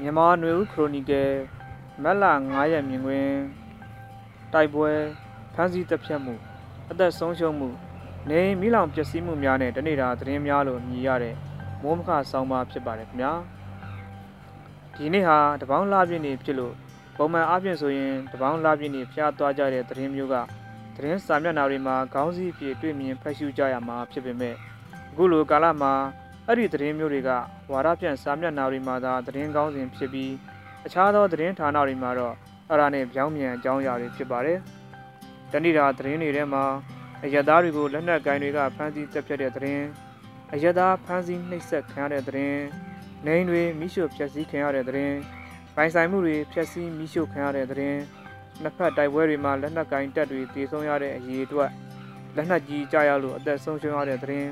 မြန်မာနွေဦးခရိုနီကယ်မက်လာ9ရက်မြင်ကွင်းတိုက်ပွဲဖမ်းဆီးတပ်ဖြတ်မှု အသက်ဆုံးရှုံးမှုနေအိမ်မိလောင်ပျက်စီးမှုများနဲ့တနေ့တာသတင်းများလို့မြည်ရတဲ့မိုးမခဆောင်းပါဖြစ်ပါတယ်ခင်ဗျာဒီနေ့ဟာတပေါင်းလာပြည့်နေဖြစ်လို့ပုံမှန်အားဖြင့်ဆိုရင်တပေါင်းလာပြည့်နေဖျားသွားကြတဲ့သတင်းမျိုးကသတင်းစာမျက်နှာတွေမှာခေါင်းစည်းဖြစ်တွေ့မြင်ဖတ်ရှုကြရမှာဖြစ်ပေမဲ့အခုလိုကာလမှာ အဲ့ဒီသတင်းမျိုးတွေကဝါဒဖြန့်စာမျက်နှာတွေမှာသာသတင်းကောင်းစဉ်ဖြစ်ပြီးအခြားသောသတင်းဌာနတွေမှာတော့အဲ့ဒါနဲ့ပြောင်းပြန်အကြောင်းအရာတွေဖြစ်ပါတယ်။တဏိတာသတင်းတွေထဲမှာအယက်သားတွေကိုလက်နက်ကိုင်တွေကဖမ်းဆီးတပ်ဖြတ်တဲ့သတင်းအယက်သားဖမ်းဆီးနှိပ်စက်ခံရတဲ့သတင်းနေအိမ်တွေမိရှုဖျက်ဆီးခံရတဲ့သတင်းပိုင်ဆိုင်မှုတွေဖျက်ဆီးမိရှုခံရတဲ့သတင်းနှစ်ဖက်တိုက်ပွဲတွေမှာလက်နက်ကိုင်တပ်တွေတည်ဆုံရတဲ့အရေးအတွက်လက်နက်ကြီးကြားရလို့အသက်ဆုံးရှုံးရတဲ့သတင်း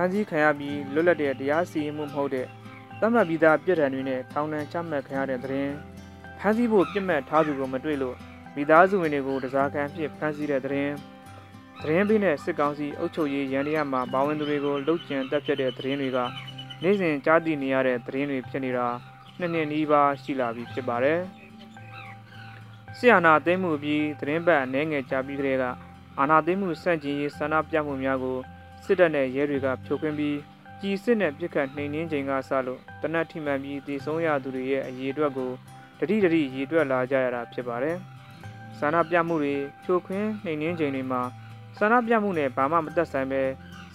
ဖမ်းဆီးခံရပြီးလွတ်လပ်တဲ့တရားစီရင်မှုမဟုတ်တဲ့သတ်မှတ်ပြီးသားပြစ်ဒဏ်တွေနဲ့ထောင်ဒဏ်ချမှတ်ခံရတဲ့သတင်းဖမ်းဆီးဖို့ပြစ်မှတ်ထားသူကိုမတွေ့လို့မိသားစုဝင်တွေကိုတစားခံဖြစ်ဖမ်းဆီးတဲ့သတင်းသတင်းပေးတဲ့စစ်ကောင်စီအုပ်ချုပ်ရေးရန်တရားမှာပါဝင်သူတွေကိုလှုပ်ကြံတက်ဖြတ်တဲ့သတင်းတွေကနေ့စဉ်ကြားသိနေရတဲ့သတင်းတွေဖြစ်နေတာနှစ်နှစ်နီးပါးရှိလာပြီဖြစ်ပါတယ်။ဆီယနာသိမ်းမှုပြီးသတင်းပတ်အနေငယ်ကြာပြီးကတည်းကအာနာသိမ်းမှုစန့်ကျင်ရေးဆန္ဒပြမှုများကို စစ်တပ်နဲ့ရဲတွေကဖြိုခွင်းပြီးကြီးစစ်နဲ့ပြစ်ခတ်နှိမ်နင်းချိန်ကစလို့တနက်ထိမှန်ပြီးတည်ဆုံးရသူတွေရဲ့အရေးအတွက်ကိုတတိတတိရည်တွက်လာကြရတာဖြစ်ပါတယ်။ဆန္ဒပြမှုတွေဖြိုခွင်းနှိမ်နင်းချိန်တွေမှာဆန္ဒပြမှုနဲ့ဘာမှမသက်ဆိုင်ပဲ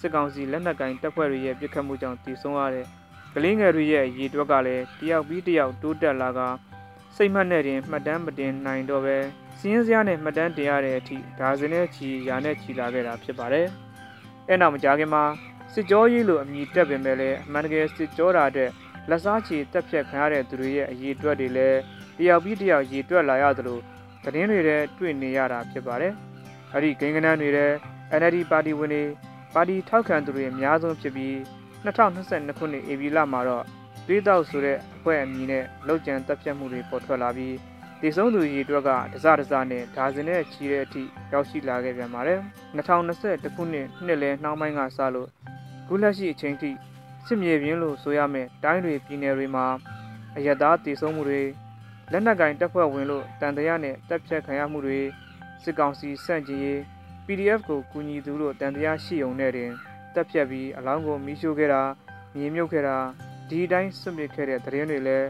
စစ်ကောင်စီလက်နက်ကင်တပ်ဖွဲ့တွေရဲ့ပြစ်ခတ်မှုကြောင့်တည်ဆုံးရတဲ့ကလေးငယ်တွေရဲ့ရည်တွက်ကလည်းတယောက်ပြီးတယောက်တိုးတက်လာကစိတ်မှတ်နဲ့တင်မှတ်တမ်းမတင်နိုင်တော့ပဲစီးရင်စရာနဲ့မှတ်တမ်းတင်ရတဲ့အထိဒါဇင်နဲ့ချီရာနဲ့ချီလာခဲ့တာဖြစ်ပါတယ်။ အဲနောက်မကြခင်မှာစစ်ကြောရေးလိုအမည်တက်ပင်ပဲလေအမှန်တကယ်စစ်ကြောတာတဲ့လက်စားချီတက်ဖြတ်ခံရတဲ့သူတွေရဲ့အရေးအတွက်တွေလည်းတယောက်ပြီးတယောက်ရည်တွက်လာရသလိုသတင်းတွေထဲတွေ့နေရတာဖြစ်ပါတယ်။အဲ့ဒီဂိမ်းကနန်းတွေထဲ NLD ပါတီဝင်တွေပါတီထောက်ခံသူတွေအများဆုံးဖြစ်ပြီး2022ခုနှစ်ဧပြီလမှာတော့သွေးတောက်ဆိုတဲ့အဖွဲ့အမည်နဲ့လောက်ကျန်တပ်ဖြတ်မှုတွေပေါ်ထွက်လာပြီး ဒီဆုံးသူရေအတွက်ကတစတစနဲ့ဒါဇင်နဲ့ချီတဲ့အထိရောက်ရှိလာခဲ့ပြန်ပါတယ်2021ခုနှစ်နှစ်လယ်နှောင်းပိုင်းကစလို့ခုလက်ရှိအချိန်ထိစစ်မြေပြင်လို့ဆိုရမယ်တိုင်းတွေပြည်နယ်တွေမှာအယက်သားတည်ဆုံမှုတွေလက်နက်ကင်တပ်ဖွဲ့ဝင်လို့တန်တရားနဲ့တပ်ဖြတ်ခံရမှုတွေစစ်ကောင်စီစန့်ကျင်ရေး PDF ကိုကူညီသူလို့တန်တရားရှိုံနဲ့တင်တက်ဖြတ်ပြီးအလောင်းကိုမီးရှို့ခဲ့တာမြေမြုပ်ခဲ့တာဒီအတိုင်းဆွန့်ပစ်ခဲ့တဲ့သတင်းတွေလည်း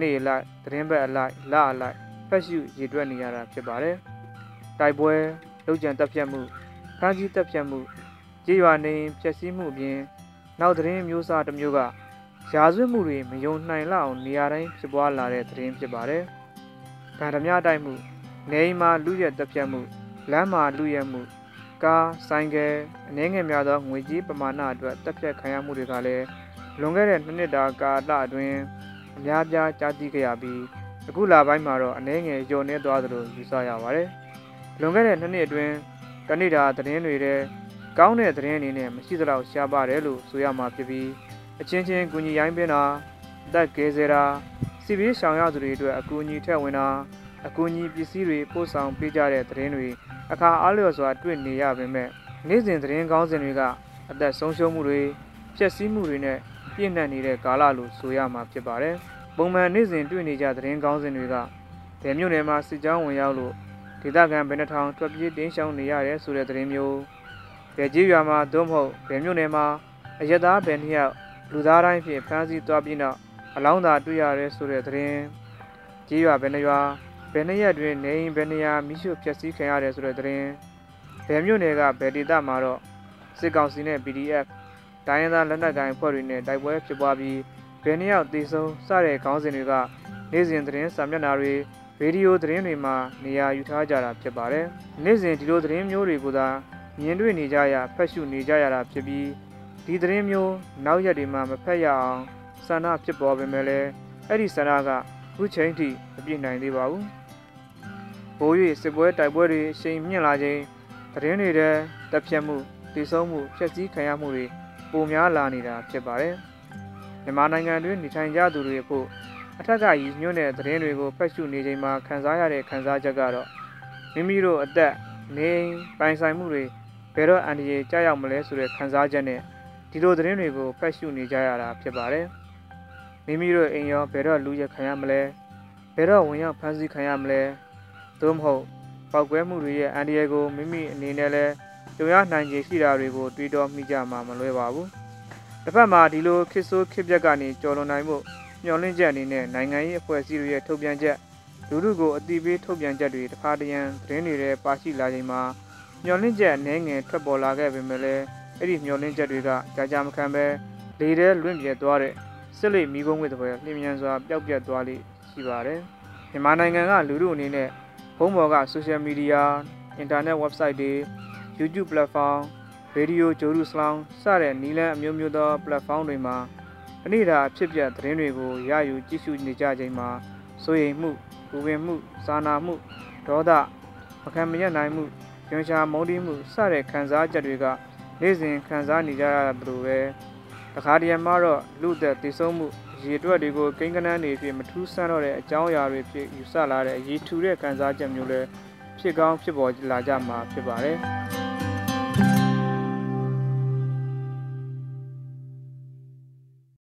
နေ့လိုက်သတင်းဘက်အလိုက်လအလိုက် ဖက်ရှုရည်တွက်နေရတာဖြစ်ပါတယ်။တိုက်ပွဲလုံခြံတက်ဖြတ်မှုဖမ်းဆီးတက်ဖြတ်မှုကြေးရွာနေဖျက်ဆီးမှုအပြင်နောက်သတင်းမျိုးစားတစ်မျိုးကရာဇဝတ်မှုတွေမယုံနိုင်လောက်အောင်နေရာတိုင်းဖြစ်ပွားလာတဲ့သတင်းဖြစ်ပါတယ်။ဗန္ဓမြတိုက်မှုနေအိမ်မှာလူရက်တက်ဖြတ်မှုလမ်းမှာလူရဲမှုကားဆိုင်ကယ်အနေငယ်များသောငွေကြေးပမာဏအတွက်တက်ဖြတ်ခံရမှုတွေကလည်းလွန်ခဲ့တဲ့နှစ်နှစ်တာကာလအတွင်းအများပြားကြားသိခဲ့ရပြီး အခုလပိုင်းမှာတော့အနေငယ်ညှော်နေသွားသလိုယူဆရပါတယ်။လွန်ခဲ့တဲ့နှစ်နှစ်အတွင်းတနေ့တာသတင်းတွေထဲကောင်းတဲ့သတင်းအနေနဲ့မရှိသလောက်ရှားပါတယ်လို့ဆိုရမှာဖြစ်ပြီးအချင်းချင်းကူညီရိုင်းပင်တာတက်ကဲစရာစီပီးဆောင်ရသူတွေအတွက်အကူအညီထက်ဝင်တာအကူအညီပစ္စည်းတွေပို့ဆောင်ပေးကြတဲ့သတင်းတွေအခါအားလျော်စွာတွေ့နေရပေမဲ့နေ့စဉ်သတင်းကောင်းစဉ်တွေကအသက်ဆုံးရှုံးမှုတွေဖျက်ဆီးမှုတွေနဲ့ပြည့်နှက်နေတဲ့ကာလလို့ဆိုရမှာဖြစ်ပါတယ်။ ပုံမှန်နေ့စဉ်တွေ့နေကြသတင်းကောင်းစဉ်တွေကဗယ်မြို့နယ်မှာစစ်ကြောင်းဝင်ရောက်လို့ဒေသခံဗေနထောင်ထွက်ပြေးတင်းရှောင်နေရတယ်ဆိုတဲ့သတင်းမျိုးဗယ်ကြီးရွာမှာသို့မဟုတ်ဗယ်မြို့နယ်မှာအယက်သားဗယ်နှစ်ယောက်လူသားတိုင်းဖြင့်ဖမ်းဆီးသွားပြီးနောက်အလောင်းသာတွေ့ရတယ်ဆိုတဲ့သတင်းကြီးရွာဗယ်နှရွာဘယ်နှစ်ရက်တွင်နေအိမ်ဘယ်နေရာမိရှုဖျက်ဆီးခံရတယ်ဆိုတဲ့သတင်းဘယ်မြို့နယ်ကဘယ်ဒေသမှာတော့စစ်ကောင်စီနဲ့ PDF တိုင်းရင်းသားလက်နက်ကိုင်အဖွဲ့တွေနဲ့တိုက်ပွဲဖြစ်ပွားပြီး ဘယ်နှစ်ယောက်သေဆုံးစတဲ့ခေါင်းစဉ်တွေကနေ့စဉ်သတင်းစာမျက်နှာတွေရေဒီယိုသတင်းတွေမှာနေရာယူထားကြတာဖြစ်ပါတယ်။နေ့စဉ်ဒီလိုသတင်းမျိုးတွေကိုသာမြင်တွေ့နေကြရဖတ်ရှုနေကြရတာဖြစ်ပြီးဒီသတင်းမျိုးနောက်ရက်တွေမှာမဖက်ရအောင်ဆန္ဒဖြစ်ပေါ်ပေမဲ့လည်းအဲ့ဒီဆန္ဒကခုချိန်ထိမပြည့်နိုင်သေးပါဘူး။ဘိုး၍စစ်ပွဲတိုက်ပွဲတွေအရှိန်မြင့်လာခြင်းသတင်းတွေတဲ့တပ်ဖြတ်မှုတည်ဆုံးမှုဖျက်ဆီးခံရမှုတွေပိုများလာနေတာဖြစ်ပါတယ်။ မြန်မာနိုင်ငံတွင်နေထိုင်ကြသူတွေဖို့အထက်ကရည်ညွှန်းတဲ့သတင်းတွေကိုဖတ်ရှုနေချိန်မှာခံစားရတဲ့ခံစားချက်ကတော့မိမိတို့အသက်နေပိုင်ဆိုင်မှုတွေဘယ်တော့အန္တရာယ်ကြောက်ရောက်မလဲဆိုတဲ့ခံစားချက်နဲ့ဒီလိုသတင်းတွေကိုဖတ်ရှုနေကြရတာဖြစ်ပါတယ်။မိမိတို့အိမ်ရောဘယ်တော့လူရခံရမလဲဘယ်တော့ဝင်ရောက်ဖမ်းဆီးခံရမလဲသို့မဟုတ်ပောက်ကွဲမှုတွေရဲ့အန္တရာယ်ကိုမိမိအနေနဲ့လဲကြုံရနိုင်ခြေရှိတာတွေကိုတွေးတောမိကြမှာမလွယ်ပါဘူး တစ်ဖက်မှာဒီလိုခစ်ဆိုးခစ်ပြက်ကနေကြော်လွန်နိုင်မှုမျှော်လင့်ချက်အနေနဲ့နိုင်ငံရေးအဖွဲ့အစည်းတွေရဲ့ထုတ်ပြန်ချက်လူထုကိုအတိပေးထုတ်ပြန်ချက်တွေတစ်ခါတရံသတင်းတွေထဲပါရှိလာချိန်မှာမျှော်လင့်ချက်အနေငယ်ထွက်ပေါ်လာခဲ့ပေမဲ့လည်းအဲ့ဒီမျှော်လင့်ချက်တွေကကြာကြာမခံပဲလေထဲလွင့်ပြဲသွားတဲ့စစ်လိမိကုန်းဝစ်တဲ့ဘယ်လျင်မြန်စွာပျောက်ပြတ်သွားလိမ့်ရှိပါတယ်မြန်မာနိုင်ငံကလူထုအနေနဲ့ဖုန်းပေါ်က social media internet website တွေ YouTube platform radio ဂျိုရုစလောင်းစတဲ့နီလန်းအမျိုးမျိုးသော platform တွေမှာအနိဒာဖြစ်ပျက်သတင်းတွေကိုရယူကြည့်ရှုနေကြချိန်မှာစိုးရိမ်မှုပူပင်မှုစာနာမှုဒေါသမခံမရနိုင်မှုကြွန်ရှာမုန်းတီးမှုစတဲ့ခံစားချက်တွေကနေ့စဉ်ခံစားနေကြရသလိုပဲတခါတည်းမှာတော့လူသက်တည်ဆုံးမှုရေအတွက်တွေကိုကိန်းကနန်းတွေဖြစ်မထူးဆန်းတော့တဲ့အကြောင်းအရာတွေဖြစ်ယူဆလာတဲ့အရေးထူတဲ့ခံစားချက်မျိုးလည်းဖြစ်ကောင်းဖြစ်ပေါ်လာကြမှာဖြစ်ပါတယ်